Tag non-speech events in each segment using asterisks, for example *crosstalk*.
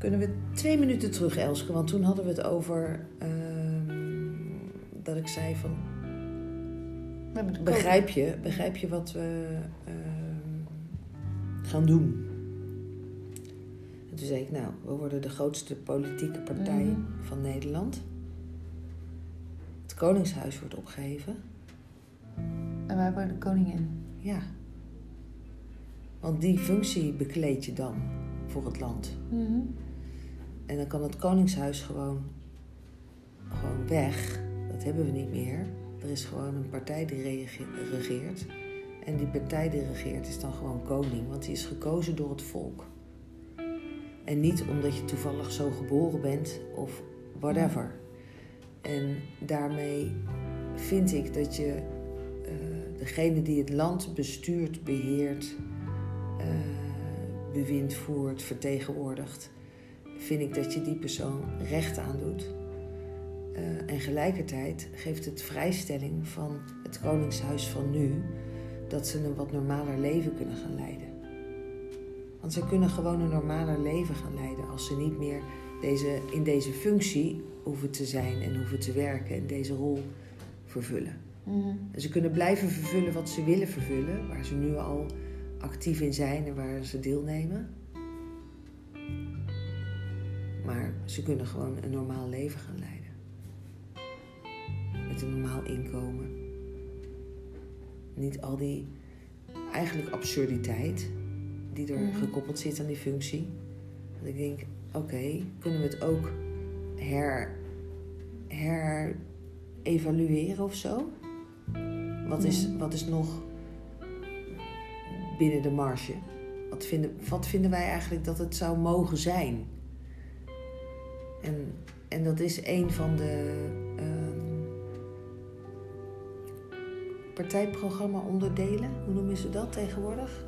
Kunnen we twee minuten terug, Elske? Want toen hadden we het over ehm, dat ik zei van... Begrijp je, begrijp je wat we ehm, gaan doen? En toen zei ik, nou, we worden de grootste politieke partij Mhm. van Nederland. Het Koningshuis wordt opgeheven. En wij hebben de koningin. Ja. Want die functie bekleed je dan voor het land. Mhm. En dan kan het Koningshuis gewoon, gewoon weg. Dat hebben we niet meer. Er is gewoon een partij die regeert. En die partij die regeert is dan gewoon koning, want die is gekozen door het volk. En niet omdat je toevallig zo geboren bent of whatever. En daarmee vind ik dat je eh, degene die het land bestuurt, beheert, eh, bewind voert, vertegenwoordigt, vind ik dat je die persoon recht aandoet. Eh, en gelijkertijd geeft het vrijstelling van het Koningshuis van nu dat ze een wat normaler leven kunnen gaan leiden. Want ze kunnen gewoon een normaler leven gaan leiden als ze niet meer deze, in deze functie hoeven te zijn en hoeven te werken en deze rol vervullen. Mhm. En ze kunnen blijven vervullen wat ze willen vervullen, waar ze nu al actief in zijn en waar ze deelnemen. Ze kunnen gewoon een normaal leven gaan leiden. Met een normaal inkomen. Niet al die eigenlijk absurditeit die er Mhm. gekoppeld zit aan die functie. Dat ik denk, oké, kunnen we het ook her, herevalueren of zo? Wat is, Mhm. wat is nog binnen de marge? Wat vinden, wat vinden wij eigenlijk dat het zou mogen zijn? En, en dat is een van de ehm, partijprogramma-onderdelen. Hoe noemen ze dat tegenwoordig?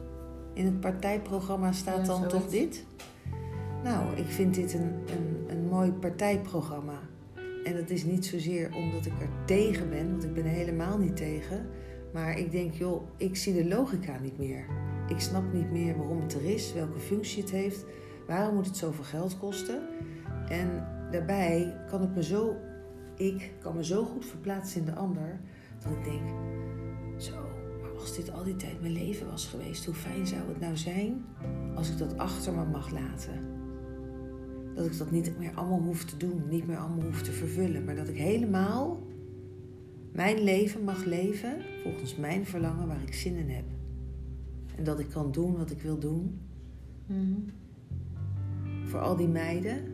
In het partijprogramma staat Ja, dan toch dit? Nou, ik vind dit een, een, een mooi partijprogramma. En dat is niet zozeer omdat ik er tegen ben, want ik ben er helemaal niet tegen. Maar ik denk, joh, ik zie de logica niet meer. Ik snap niet meer waarom het er is, welke functie het heeft. Waarom moet het zoveel geld kosten? En daarbij kan ik me zo, ik kan me zo goed verplaatsen in de ander, dat ik denk, zo, maar als dit al die tijd mijn leven was geweest, hoe fijn zou het nou zijn als ik dat achter me mag laten? Dat ik dat niet meer allemaal hoef te doen, niet meer allemaal hoef te vervullen, maar dat ik helemaal mijn leven mag leven volgens mijn verlangen waar ik zin in heb. En dat ik kan doen wat ik wil doen Mhm. voor al die meiden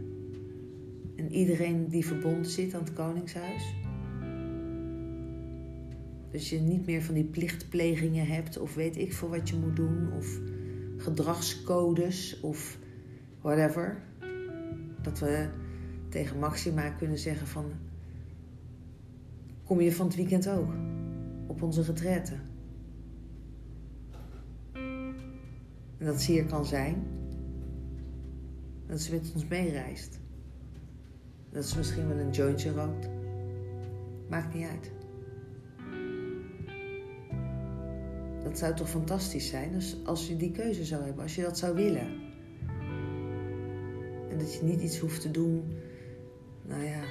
en iedereen die verbonden zit aan het Koningshuis. Dus je niet meer van die plichtplegingen hebt of weet ik veel wat je moet doen of gedragscodes of whatever. Dat we tegen Maxima kunnen zeggen van kom je van het weekend ook op onze retraite. En dat ze hier kan zijn. Dat ze met ons meereist. Dat ze misschien wel een jointje rookt. Maakt niet uit. Dat zou toch fantastisch zijn als, als je die keuze zou hebben, als je dat zou willen. En dat je niet iets hoeft te doen, nou ja,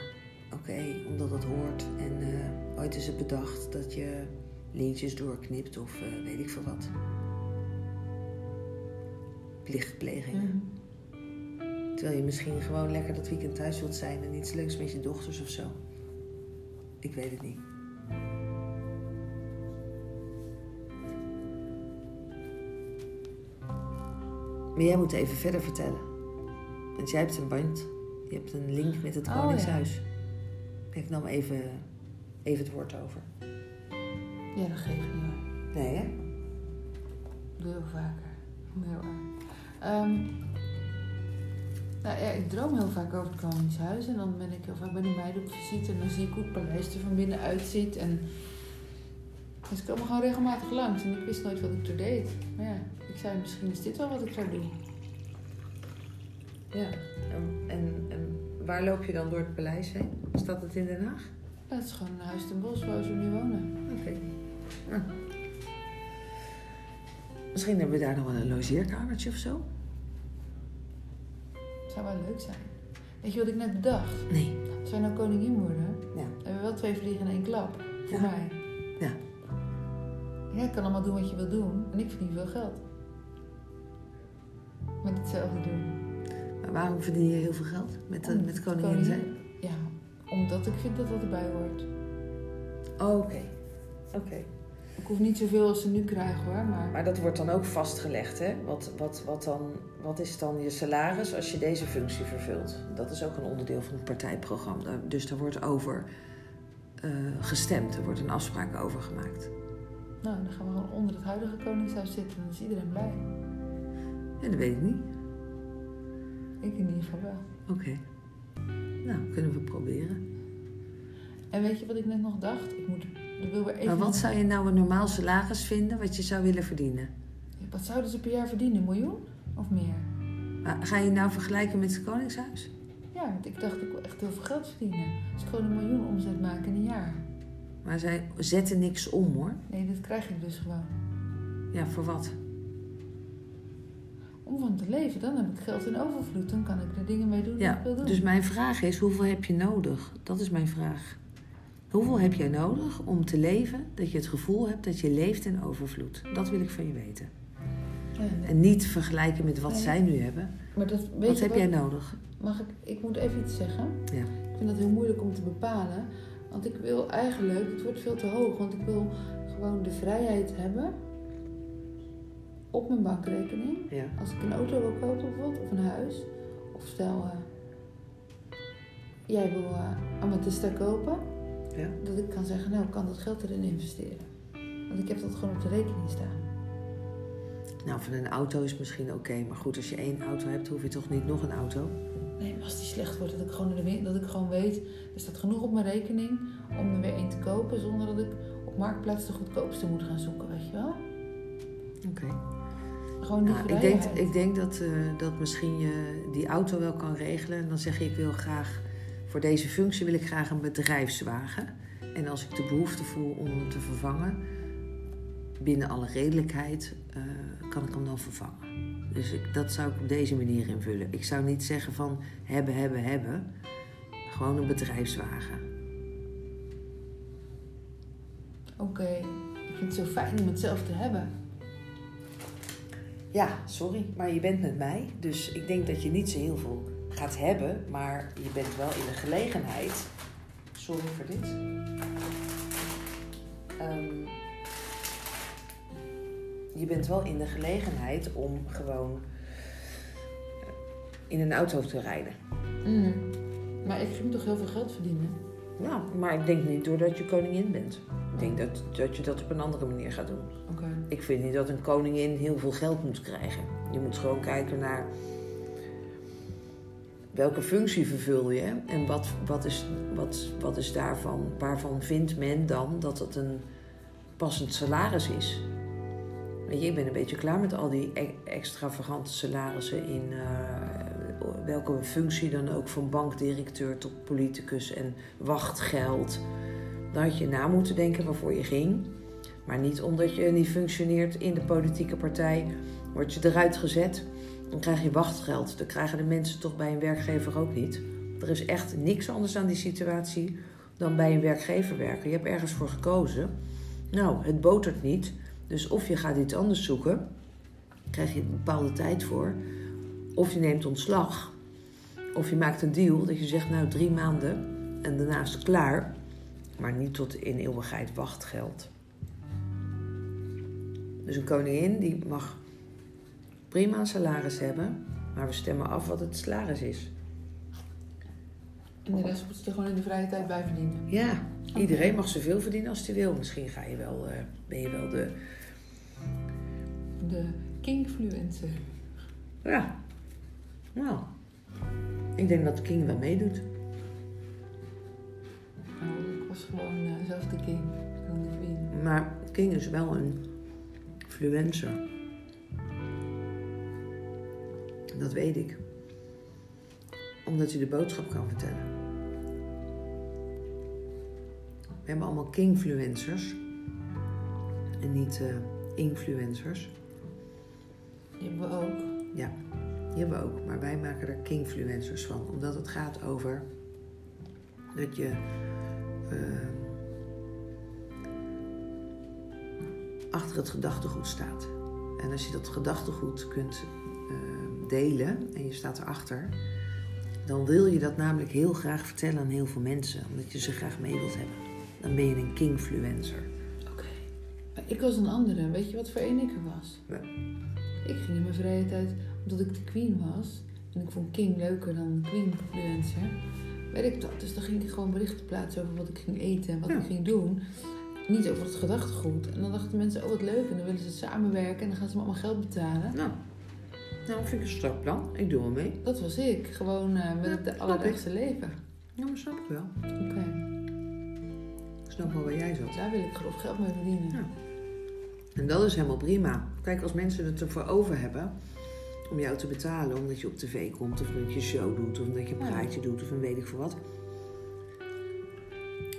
oké, omdat het hoort. En eh, ooit is het bedacht dat je lintjes doorknipt of eh, weet ik veel wat. Plichtplegingen. Mhm. Terwijl je misschien gewoon lekker dat weekend thuis wilt zijn en iets leuks met je dochters of zo. Ik weet het niet. Maar jij moet even verder vertellen. Want jij hebt een band. Je hebt een link met het Oh, Koningshuis. Ik nam even, even het woord over. Ja, dat geef ik niet hoor. Nee, hè? Doe heel vaker. Heel erg. Nou ja, ik droom heel vaak over het Koningshuis. En dan ben ik heel vaak bij die meiden op visite. En dan zie ik hoe het paleis er van binnen uitziet. En dus ik kwam gewoon regelmatig langs. En ik wist nooit wat ik er deed. Maar ja, ik zei misschien is dit wel wat ik zou doen. Ja. En, en, en waar loop je dan door het paleis heen? Staat het in Den Haag? Dat is gewoon een huis ten bos waar ze nu wonen. Oké. Ja. Misschien hebben we daar nog wel een logeerkamertje of zo. Zou wel leuk zijn. Weet je wat ik net bedacht? Nee. Als wij nou koningin worden, Ja. hebben we wel twee vliegen in één klap. Voor Ja. mij. Ja. Jij kan allemaal doen wat je wilt doen. En ik verdien veel geld. Met hetzelfde doen. Maar waarom verdien je heel veel geld met, Om met koningin zijn? Ja, omdat ik vind dat dat erbij hoort. Oké. Oké. Ik hoef niet zoveel als ze nu krijgen hoor, maar... Maar dat wordt dan ook vastgelegd, hè? Wat, wat, wat, dan, wat is dan je salaris als je deze functie vervult? Dat is ook een onderdeel van het partijprogramma. Dus daar wordt over eh, gestemd. Er wordt een afspraak over gemaakt. Nou, dan gaan we gewoon onder het huidige koningshuis zitten en dan is iedereen blij. Ja, dat weet ik niet. Ik in ieder geval wel. Oké. Nou, kunnen we proberen. En weet je wat ik net nog dacht? Ik moet... Even... Maar wat zou je nou een normaal salaris vinden wat je zou willen verdienen? Wat zouden ze per jaar verdienen? Een miljoen? Of meer? Maar ga je nou vergelijken met het Koningshuis? Ja, want ik dacht ik wil echt heel veel geld verdienen. Als ik gewoon een miljoen omzet maken in een jaar. Maar zij zetten niks om hoor. Nee, dat krijg ik dus gewoon. Ja, voor wat? Om van te leven, dan heb ik geld in overvloed. Dan kan ik er dingen mee doen die Ja, ik wil doen. dus mijn vraag is, hoeveel heb je nodig? Dat is mijn vraag. Hoeveel heb jij nodig om te leven dat je het gevoel hebt dat je leeft in overvloed? Dat wil ik van je weten. Ja. En niet vergelijken met wat zij nu hebben. Maar dat, weet Wat heb jij nodig? Mag ik, ik moet even iets zeggen. Ja. Ik vind dat heel moeilijk om te bepalen. Want ik wil eigenlijk, het wordt veel te hoog, want ik wil gewoon de vrijheid hebben op mijn bankrekening. Ja. Als ik een auto wil kopen bijvoorbeeld, of een huis. Of stel, eh, jij wil eh Amethysta kopen. Ja. Dat ik kan zeggen, nou ik kan dat geld erin investeren. Want ik heb dat gewoon op de rekening staan. Nou, van een auto is misschien oké. maar goed, als je één auto hebt, hoef je toch niet nog een auto? Nee, maar als die slecht wordt, dat ik gewoon, de dat ik gewoon weet, er staat genoeg op mijn rekening om er weer één te kopen, zonder dat ik op Marktplaats de goedkoopste moet gaan zoeken, weet je wel? Oké. Gewoon die Nou, ik denk, ik denk dat, eh, dat misschien je die auto wel kan regelen. En dan zeg je, ik wil graag, voor deze functie wil ik graag een bedrijfswagen. En als ik de behoefte voel om hem te vervangen, binnen alle redelijkheid, eh, kan ik hem dan vervangen. Dus ik, dat zou ik op deze manier invullen. Ik zou niet zeggen van hebben, hebben, hebben. Gewoon een bedrijfswagen. Oké, ik vind het zo fijn om het zelf te hebben. Ja, sorry, maar je bent met mij. Dus ik denk dat je niet zo heel veel gaat hebben. Maar je bent wel in de gelegenheid. Sorry voor dit. Ehm, je bent wel in de gelegenheid om gewoon eh, in een auto te rijden. Mm. Maar ik ging toch heel veel geld verdienen? Nou, maar ik denk niet doordat je koningin bent. Ik denk dat, dat je dat op een andere manier gaat doen. Oké. Ik vind niet dat een koningin heel veel geld moet krijgen. Je moet gewoon kijken naar welke functie vervul je en wat, wat, is, wat, wat is daarvan, waarvan vindt men dan dat het een passend salaris is. Ik ben een beetje klaar met al die e- extravagante salarissen in eh, welke functie dan ook, van bankdirecteur tot politicus en wachtgeld. Daar had je na moeten denken waarvoor je ging. Maar niet omdat je niet functioneert in de politieke partij, word je eruit gezet. Dan krijg je wachtgeld. Dat krijgen de mensen toch bij een werkgever ook niet. Er is echt niks anders aan die situatie dan bij een werkgever werken. Je hebt ergens voor gekozen. Nou, het botert niet. Dus of je gaat iets anders zoeken, krijg je een bepaalde tijd voor. Of je neemt ontslag. Of je maakt een deal dat je zegt, nou drie maanden en daarna is klaar. Maar niet tot in eeuwigheid wachtgeld. Dus een koningin die mag prima een salaris hebben, maar we stemmen af wat het salaris is. En de rest moet ze er gewoon in de vrije tijd bij verdienen. Ja, iedereen mag zoveel verdienen als hij wil. Misschien ga je wel, eh, ben je wel de. De kingfluencer. Ja. Nou, ik denk dat de King wel meedoet. Nou, ik was gewoon eh, zelf de king. Gewoon de queen. Maar King is wel een influencer. Dat weet ik. Omdat hij de boodschap kan vertellen. We hebben allemaal kingfluencers. En niet eh, influencers. Die hebben we ook. Ja, Die hebben we ook, maar wij maken er kingfluencers van. Omdat het gaat over dat je eh, achter het gedachtegoed staat. En als je dat gedachtegoed kunt eh, delen en je staat erachter, dan wil je dat namelijk heel graag vertellen aan heel veel mensen, omdat je ze graag mee wilt hebben. Dan ben je een kingfluencer. Oké. Maar Ik was een andere. Weet je wat voor een ik er was? Ja. Ik ging in mijn vrije tijd, omdat ik de queen was. En ik vond king leuker dan queen-influencer. Weet ik dat. Dus dan ging ik gewoon berichten plaatsen over wat ik ging eten en wat Ja. ik ging doen. Niet over het gedachtegoed. En dan dachten mensen, oh wat leuk. En dan willen ze samenwerken en dan gaan ze me allemaal geld betalen. Nou, nou vind ik een strak plan. Ik doe wel mee. Dat was ik. Gewoon eh, met het alledaagse leven. Ja, maar snap ik wel. Oké. Ik snap wel waar jij zat. Daar wil ik grof geld mee verdienen. Ja. En dat is helemaal prima. Kijk, als mensen het ervoor over hebben om jou te betalen omdat je op tv komt, of omdat je show doet, of omdat je een Ja. praatje doet, of een weet ik veel wat.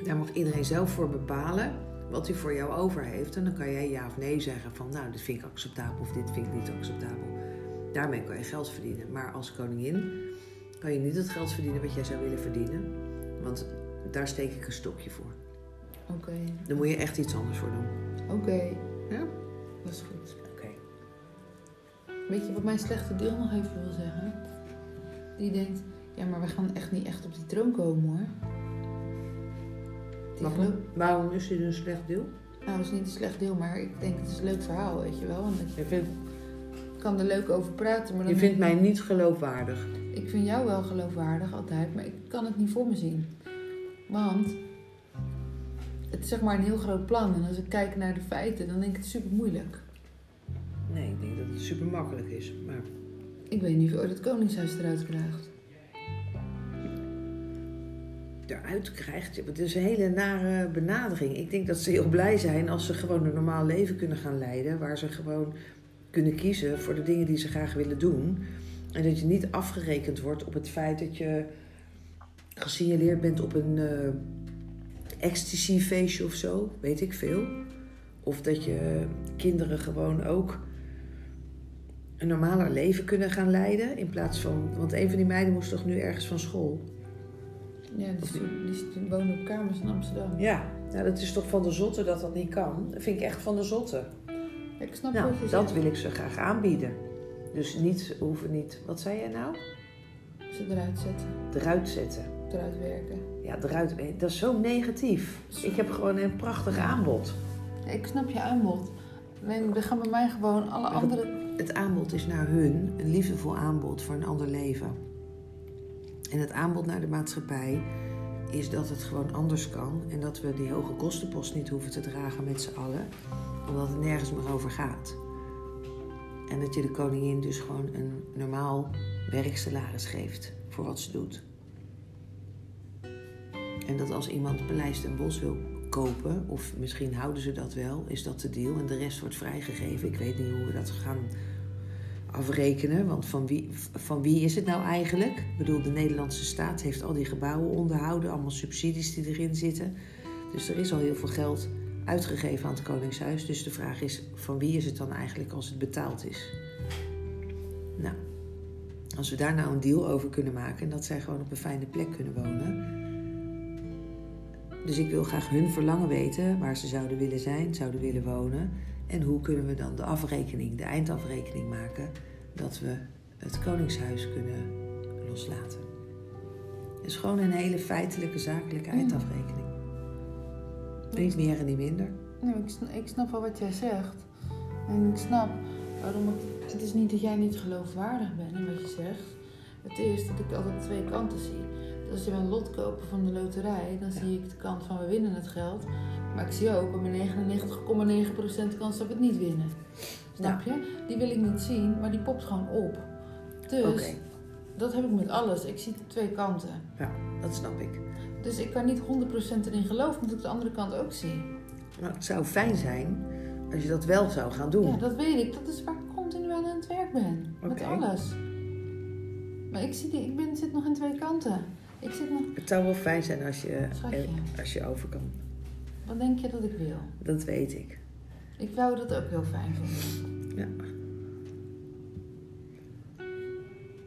Daar mag iedereen zelf voor bepalen wat hij voor jou over heeft. En dan kan jij ja of nee zeggen van, nou, dit vind ik acceptabel of dit vind ik niet acceptabel. Daarmee kan je geld verdienen. Maar als koningin kan je niet het geld verdienen wat jij zou willen verdienen. Want daar steek ik een stokje voor. Oké. Daar moet je echt iets anders voor doen. Oké. Ja? Dat is goed. Oké. Weet je wat mijn slechte deel nog even wil zeggen? Die denkt, ja, maar we gaan echt niet echt op die troon komen hoor. Waarom? Waarom is dit een slecht deel? Nou, dat is niet een slecht deel, maar ik denk het is een leuk verhaal, weet je wel. En ik kan er leuk over praten, maar dan je vindt mij niet geloofwaardig. ik, vind jou wel geloofwaardig altijd, maar ik kan het niet voor me zien. Want het is zeg maar een heel groot plan. En als ik kijk naar de feiten, dan denk ik het super moeilijk. Nee, ik denk dat het super makkelijk is. Maar Ik weet niet of je ooit het Koningshuis eruit krijgt. eruit krijgt, het is een hele nare benadering. Ik denk dat ze heel blij zijn als ze gewoon een normaal leven kunnen gaan leiden. Waar ze gewoon kunnen kiezen voor de dingen die ze graag willen doen. En dat je niet afgerekend wordt op het feit dat je gesignaleerd bent op een eh ecstasy feestje of zo, weet ik veel. Of dat je kinderen gewoon ook een normaler leven kunnen gaan leiden. In plaats van, want een van die meiden moest toch nu ergens van school. Ja, die, die, die wonen op kamers in Amsterdam. Ja, nou, dat is toch van de zotte dat dat niet kan. Dat vind ik echt van de zotte. Ik snap Nou, wat je dat zegt. wil ik ze graag aanbieden. Dus niet, hoeven niet, wat zei jij nou? Ze eruit zetten, Eruit zetten. eruit werken. Ja, eruit, dat is zo negatief. Ik heb gewoon een prachtig aanbod. Ik snap je aanbod. Alleen er gaan bij mij gewoon alle andere... Het aanbod is naar hun een liefdevol aanbod voor een ander leven. En het aanbod naar de maatschappij is dat het gewoon anders kan. En dat we die hoge kostenpost niet hoeven te dragen met z'n allen. Omdat het nergens meer over gaat. En dat je de koningin dus gewoon een normaal werksalaris geeft voor wat ze doet. En dat als iemand Paleis ten Bos wil kopen, of misschien houden ze dat wel, is dat de deal. En de rest wordt vrijgegeven. Ik weet niet hoe we dat gaan afrekenen. Want van wie, van wie is het nou eigenlijk? Ik bedoel, de Nederlandse staat heeft al die gebouwen onderhouden, allemaal subsidies die erin zitten. Dus er is al heel veel geld uitgegeven aan het Koningshuis. Dus de vraag is, van wie is het dan eigenlijk als het betaald is? Nou, als we daar nou een deal over kunnen maken en dat zij gewoon op een fijne plek kunnen wonen. Dus ik wil graag hun verlangen weten waar ze zouden willen zijn, zouden willen wonen. En hoe kunnen we dan de afrekening, de eindafrekening maken, dat we het Koningshuis kunnen loslaten. Het is gewoon een hele feitelijke, zakelijke eindafrekening. Niet meer en niet minder. Nee, ik, snap, ik snap wel wat jij zegt. En ik snap waarom het... Het is niet dat jij niet geloofwaardig bent in wat je zegt. Het is dat ik altijd twee kanten zie. Dus als je een lot kopen van de loterij, dan zie ik de kant van we winnen het geld. Maar ik zie ook mijn 99,9% kans dat we het niet winnen. Snap je? Die wil ik niet zien, maar die popt gewoon op. Dus dat heb ik met alles. Ik zie twee kanten. Dat snap ik. Dus ik kan niet 100% erin geloven, omdat ik de andere kant ook zie. Nou, het zou fijn zijn als je dat wel zou gaan doen. Ja, dat weet ik. Dat is waar ik continu aan het werk ben. Met alles. Maar ik, zie die, ik ben, zit nog in twee kanten. Ik zit nog... Het zou wel fijn zijn als je, Schatje. eh, als je over kan. Wat denk je dat ik wil? Dat weet ik. Ik wou dat ook heel fijn vinden. Ja.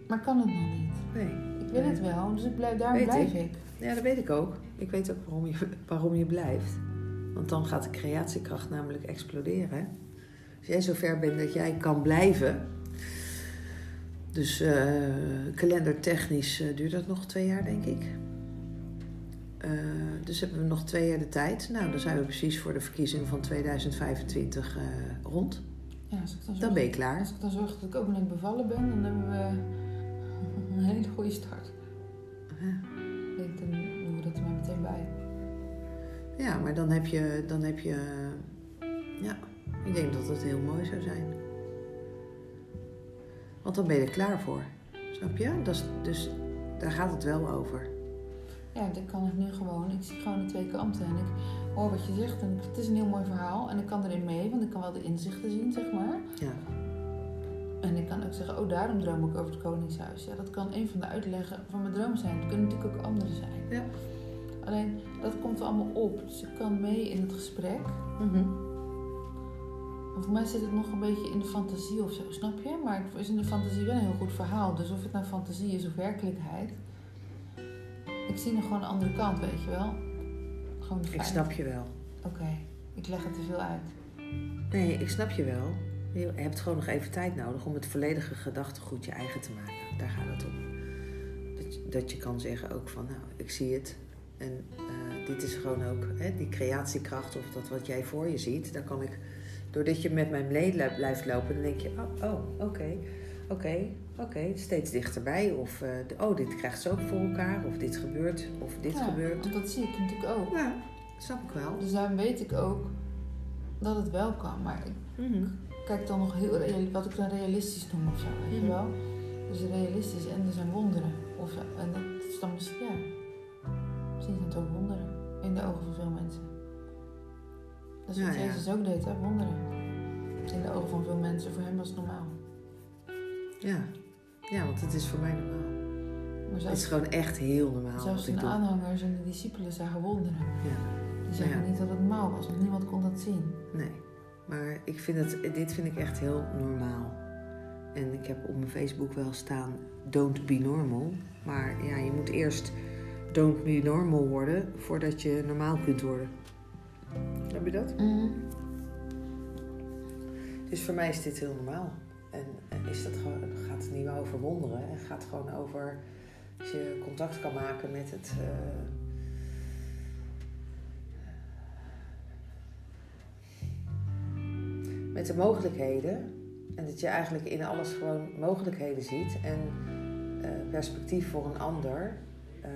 Maar kan het nog niet. Nee. Ik wil het wel, dus ik blijf, Weet blijf ik. ik. Ja, dat weet ik ook. Ik weet ook waarom je, waarom je blijft. Want dan gaat de creatiekracht namelijk exploderen. Als jij zover bent dat jij kan blijven. Dus eh, kalendertechnisch eh, duurt dat nog twee jaar, denk ik. Eh, dus hebben we nog twee jaar de tijd. Nou, dan zijn we precies voor de verkiezing van 2025 eh, rond. Ja, als ik dan, Dan zorg, ben je klaar. als ik dan zorg dat ik ook net bevallen ben, dan hebben we een hele goede start. Ja. Ik denk, dan doen we dat er maar meteen bij. Ja, maar dan heb je, dan heb je, ja, ik denk dat het heel mooi zou zijn. Want dan ben je er klaar voor, snap je? Dat is, dus daar gaat het wel over. Ja, dan kan ik nu gewoon, ik zie gewoon de twee kanten en ik hoor wat je zegt en het is een heel mooi verhaal en ik kan erin mee, want ik kan wel de inzichten zien, zeg maar. Ja, En ik kan ook zeggen, oh daarom droom ik over het Koningshuis. Ja, dat kan een van de uitleggen van mijn droom zijn. Het kunnen natuurlijk ook andere zijn. Ja. Alleen, dat komt allemaal op. Dus ik kan mee in het gesprek. Maar voor mij zit het nog een beetje in de fantasie of zo, snap je? Maar het is in de fantasie wel een heel goed verhaal. Dus of het nou fantasie is of werkelijkheid. Ik zie nog gewoon een andere kant, weet je wel. Gewoon de ik snap je wel. Oké, ik leg het te veel uit. Nee, ik snap je wel. Je hebt gewoon nog even tijd nodig om het volledige gedachtegoed je eigen te maken. Daar gaat het om. Dat je, dat je kan zeggen ook van, nou, ik zie het. En eh, dit is gewoon ook hè, die creatiekracht of dat wat jij voor je ziet. Daar kan ik, doordat je met mij mee lu- blijft lopen, dan denk je, oh, oh, oké, oké, oké, steeds dichterbij. Of, eh, oh, dit krijgt ze ook voor elkaar. Of dit gebeurt, of dit Ja, gebeurt. Want dat zie ik natuurlijk ook. Ja, snap ik wel. Dus daarom weet ik ook dat het wel kan. Maar ik Mhm. Kijk dan nog heel wat ik dan realistisch noem of zo, weet je wel. Dus realistisch en er zijn wonderen. Of, en dat is dan misschien, ja. Misschien zijn het ook wonderen in de ogen van veel mensen. Dat is wat Ja, ja. Jezus ook deed, hè, wonderen. In de ogen van veel mensen, voor hem was het normaal. Ja. ja, want het is voor mij normaal. Maar Het is gewoon echt heel normaal zelfs doe. aanhangers en de discipelen zagen wonderen. Ja. Die zeggen Ja. niet dat het normaal was, want niemand kon dat zien. Nee, maar ik vind het, dit vind ik echt heel normaal. En ik heb op mijn Facebook wel staan, don't be normal. Maar ja, je moet eerst don't be normal worden voordat je normaal kunt worden. Heb je dat? Dus voor mij is dit heel normaal. En en is dat gewoon, gaat het niet meer over wonderen. Het gaat gewoon over als je contact kan maken met het. eh, met de mogelijkheden. En dat je eigenlijk in alles gewoon mogelijkheden ziet. En eh, perspectief voor een ander. eh,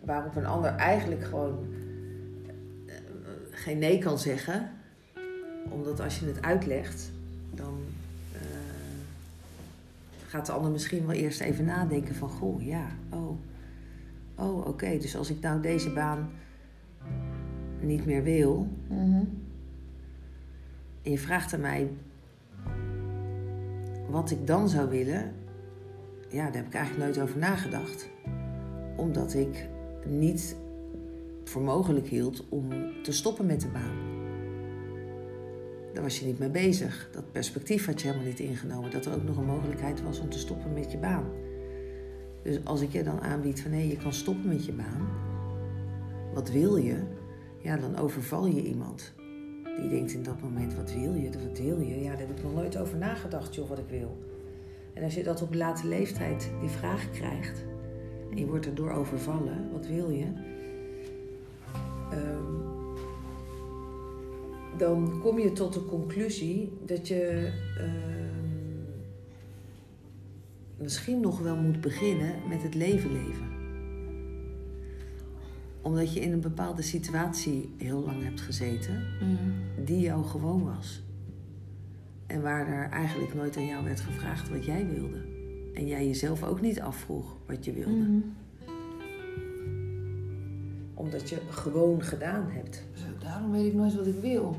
waarop een ander eigenlijk gewoon eh, geen nee kan zeggen. Omdat als je het uitlegt, dan gaat de ander misschien wel eerst even nadenken van... Goh, ja, oh, oh oké. Dus als ik nou deze baan niet meer wil... En je vraagt aan mij wat ik dan zou willen. Ja, daar heb ik eigenlijk nooit over nagedacht. Omdat ik niet voor mogelijk hield om te stoppen met de baan. Daar was je niet mee bezig. Dat perspectief had je helemaal niet ingenomen. Dat er ook nog een mogelijkheid was om te stoppen met je baan. Dus als ik je dan aanbied van hé, je kan stoppen met je baan. Wat wil je? Ja, dan overval je iemand. Die denkt in dat moment, wat wil je? Wat wil je? Ja, daar heb ik nog nooit over nagedacht, joh, wat ik wil. En als je dat op late leeftijd die vraag krijgt... en je wordt erdoor overvallen, wat wil je? Ehm, dan kom je tot de conclusie dat je... ehm, misschien nog wel moet beginnen met het leven leven omdat je in een bepaalde situatie heel lang hebt gezeten, die jou gewoon was. En waar er eigenlijk nooit aan jou werd gevraagd wat jij wilde. En jij jezelf ook niet afvroeg wat je wilde. Omdat je gewoon gedaan hebt. Zo, daarom weet ik nooit wat ik wil.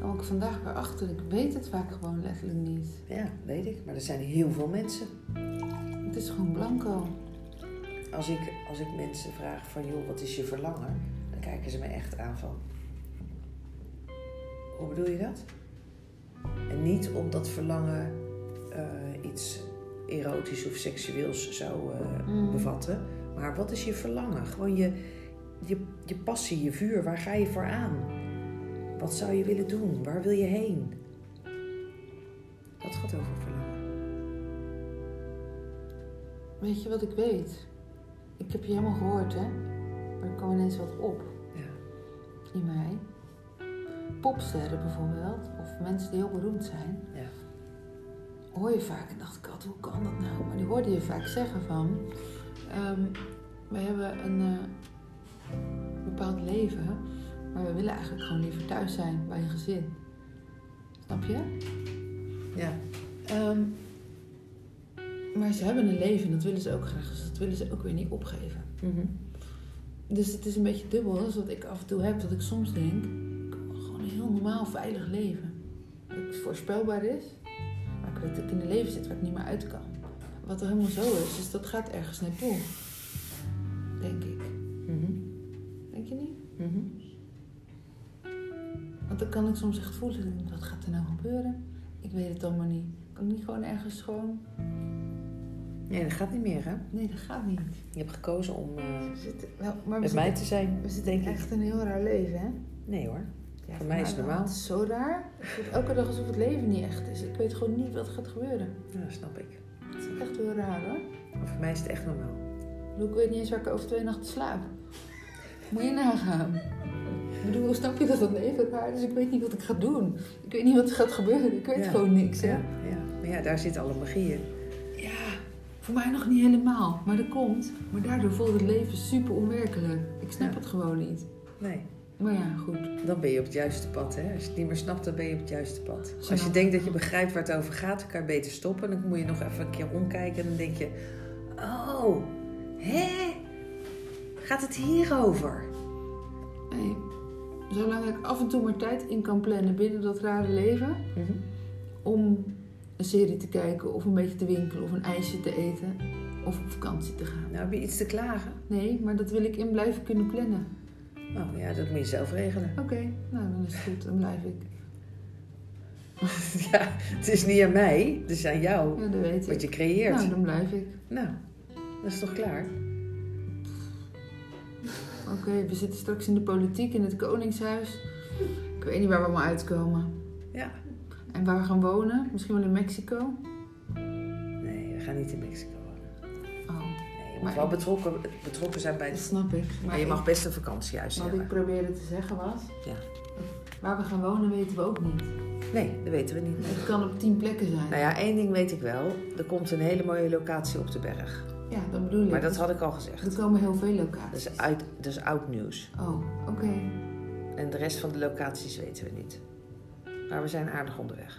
Kom ik vandaag weer achter. Ik weet het vaak gewoon letterlijk niet. Ja, weet ik. Maar er zijn heel veel mensen. Het is gewoon blanco. Als ik, als ik mensen vraag van, joh, wat is je verlangen? Dan kijken ze me echt aan van... Hoe bedoel je dat? En niet om dat verlangen eh, iets erotisch of seksueels zou eh, Mm. bevatten. Maar wat is je verlangen? Gewoon je, je, je passie, je vuur. Waar ga je voor aan? Wat zou je willen doen? Waar wil je heen? Dat gaat over verlangen. Weet je wat ik weet? Ik heb je helemaal gehoord, hè? Maar er kwam ineens wat op Ja. in mij. Popsterren bijvoorbeeld, of mensen die heel beroemd zijn, Ja. hoor je vaak, en dacht ik altijd, hoe kan dat nou? Maar die hoorde je vaak zeggen van, ehm, we hebben een eh, bepaald leven, maar we willen eigenlijk gewoon liever thuis zijn bij een gezin. Snap je? Ja. Ehm, maar ze hebben een leven en dat willen ze ook graag, dus dat willen ze ook weer niet opgeven. Mhm. Dus het is een beetje dubbel, dat is wat ik af en toe heb, dat ik soms denk, ik wil gewoon een heel normaal, veilig leven. Dat het voorspelbaar is, maar ik weet dat ik in een leven zit waar ik niet meer uit kan. Wat er helemaal zo is, dus dat gaat ergens naartoe. Denk ik. Mhm. Denk je niet? Mhm. Want dan kan ik soms echt voelen, wat gaat er nou gebeuren? Ik weet het allemaal niet. Kan ik niet gewoon ergens gewoon... Nee, dat gaat niet meer, hè? Nee, dat gaat niet. Je hebt gekozen om eh, zitten, wel, maar met mij te zijn. we zitten denk ik. echt een heel raar leven, hè? Nee hoor. Ja, Voor mij is het normaal. Het zo raar. Het voelt elke dag alsof het leven niet echt is. Ik weet gewoon niet wat gaat gebeuren. Ja, dat snap ik. Het is echt heel raar hoor. Maar voor mij is het echt normaal. Ik Ik weet niet eens waar ik over twee nachten slaap. Moet je nagaan. Ik bedoel, snap je dat dat leven raar is? Ik weet niet wat ik ga doen. Ik weet niet wat er gaat gebeuren. Ik weet Ja. gewoon niks. Hè? Ja, ja. Maar ja, daar zit alle magie in. Voor mij nog niet helemaal. Maar dat komt. Maar daardoor voelt het leven super onwerkelijk. Ik snap Ja. het gewoon niet. Nee. Maar ja, goed. Dan ben je op het juiste pad. Hè? Als je het niet meer snapt, dan ben je op het juiste pad. Als je denkt dat je begrijpt waar het over gaat, dan kan je beter stoppen. Dan moet je nog even een keer omkijken en dan denk je... Oh, hè? Gaat het hierover? Nee. Zolang ik af en toe maar tijd in kan plannen binnen dat rare leven. Mhm. om een serie te kijken of een beetje te winkelen of een ijsje te eten of op vakantie te gaan. Nou, heb je iets te klagen? Nee, maar dat wil ik in blijven kunnen plannen. Oh ja, dat moet je zelf regelen. Oké, nou dan is het goed, dan blijf ik. *laughs* ja, het is niet aan mij, het is aan jou. Ja, dat weet Wat ik. je creëert. Nou, dan blijf ik. Nou, dat is toch klaar? Oké, we zitten straks in de politiek in het Koningshuis. Ik weet niet waar we allemaal uitkomen. Ja. En waar we gaan wonen? Misschien wel in Mexico? Nee, we gaan niet in Mexico wonen. Oh, Nee, je moet Maar wel ik- betrokken, betrokken zijn bij dat snap ik. Maar je mag best een vakantiehuis Wat hebben. ik probeerde te zeggen was... Ja. Waar we gaan wonen weten we ook niet. Nee, dat weten we niet. Het kan op tien plekken zijn. Nou ja, één ding weet ik wel. Er komt een hele mooie locatie op de berg. Ja, dat bedoel ik. Maar dat had ik al gezegd. Er komen heel veel Dat locaties. is, uit, dat is oud nieuws. Oh, oké. En de rest van de locaties weten we niet. Maar we zijn aardig onderweg.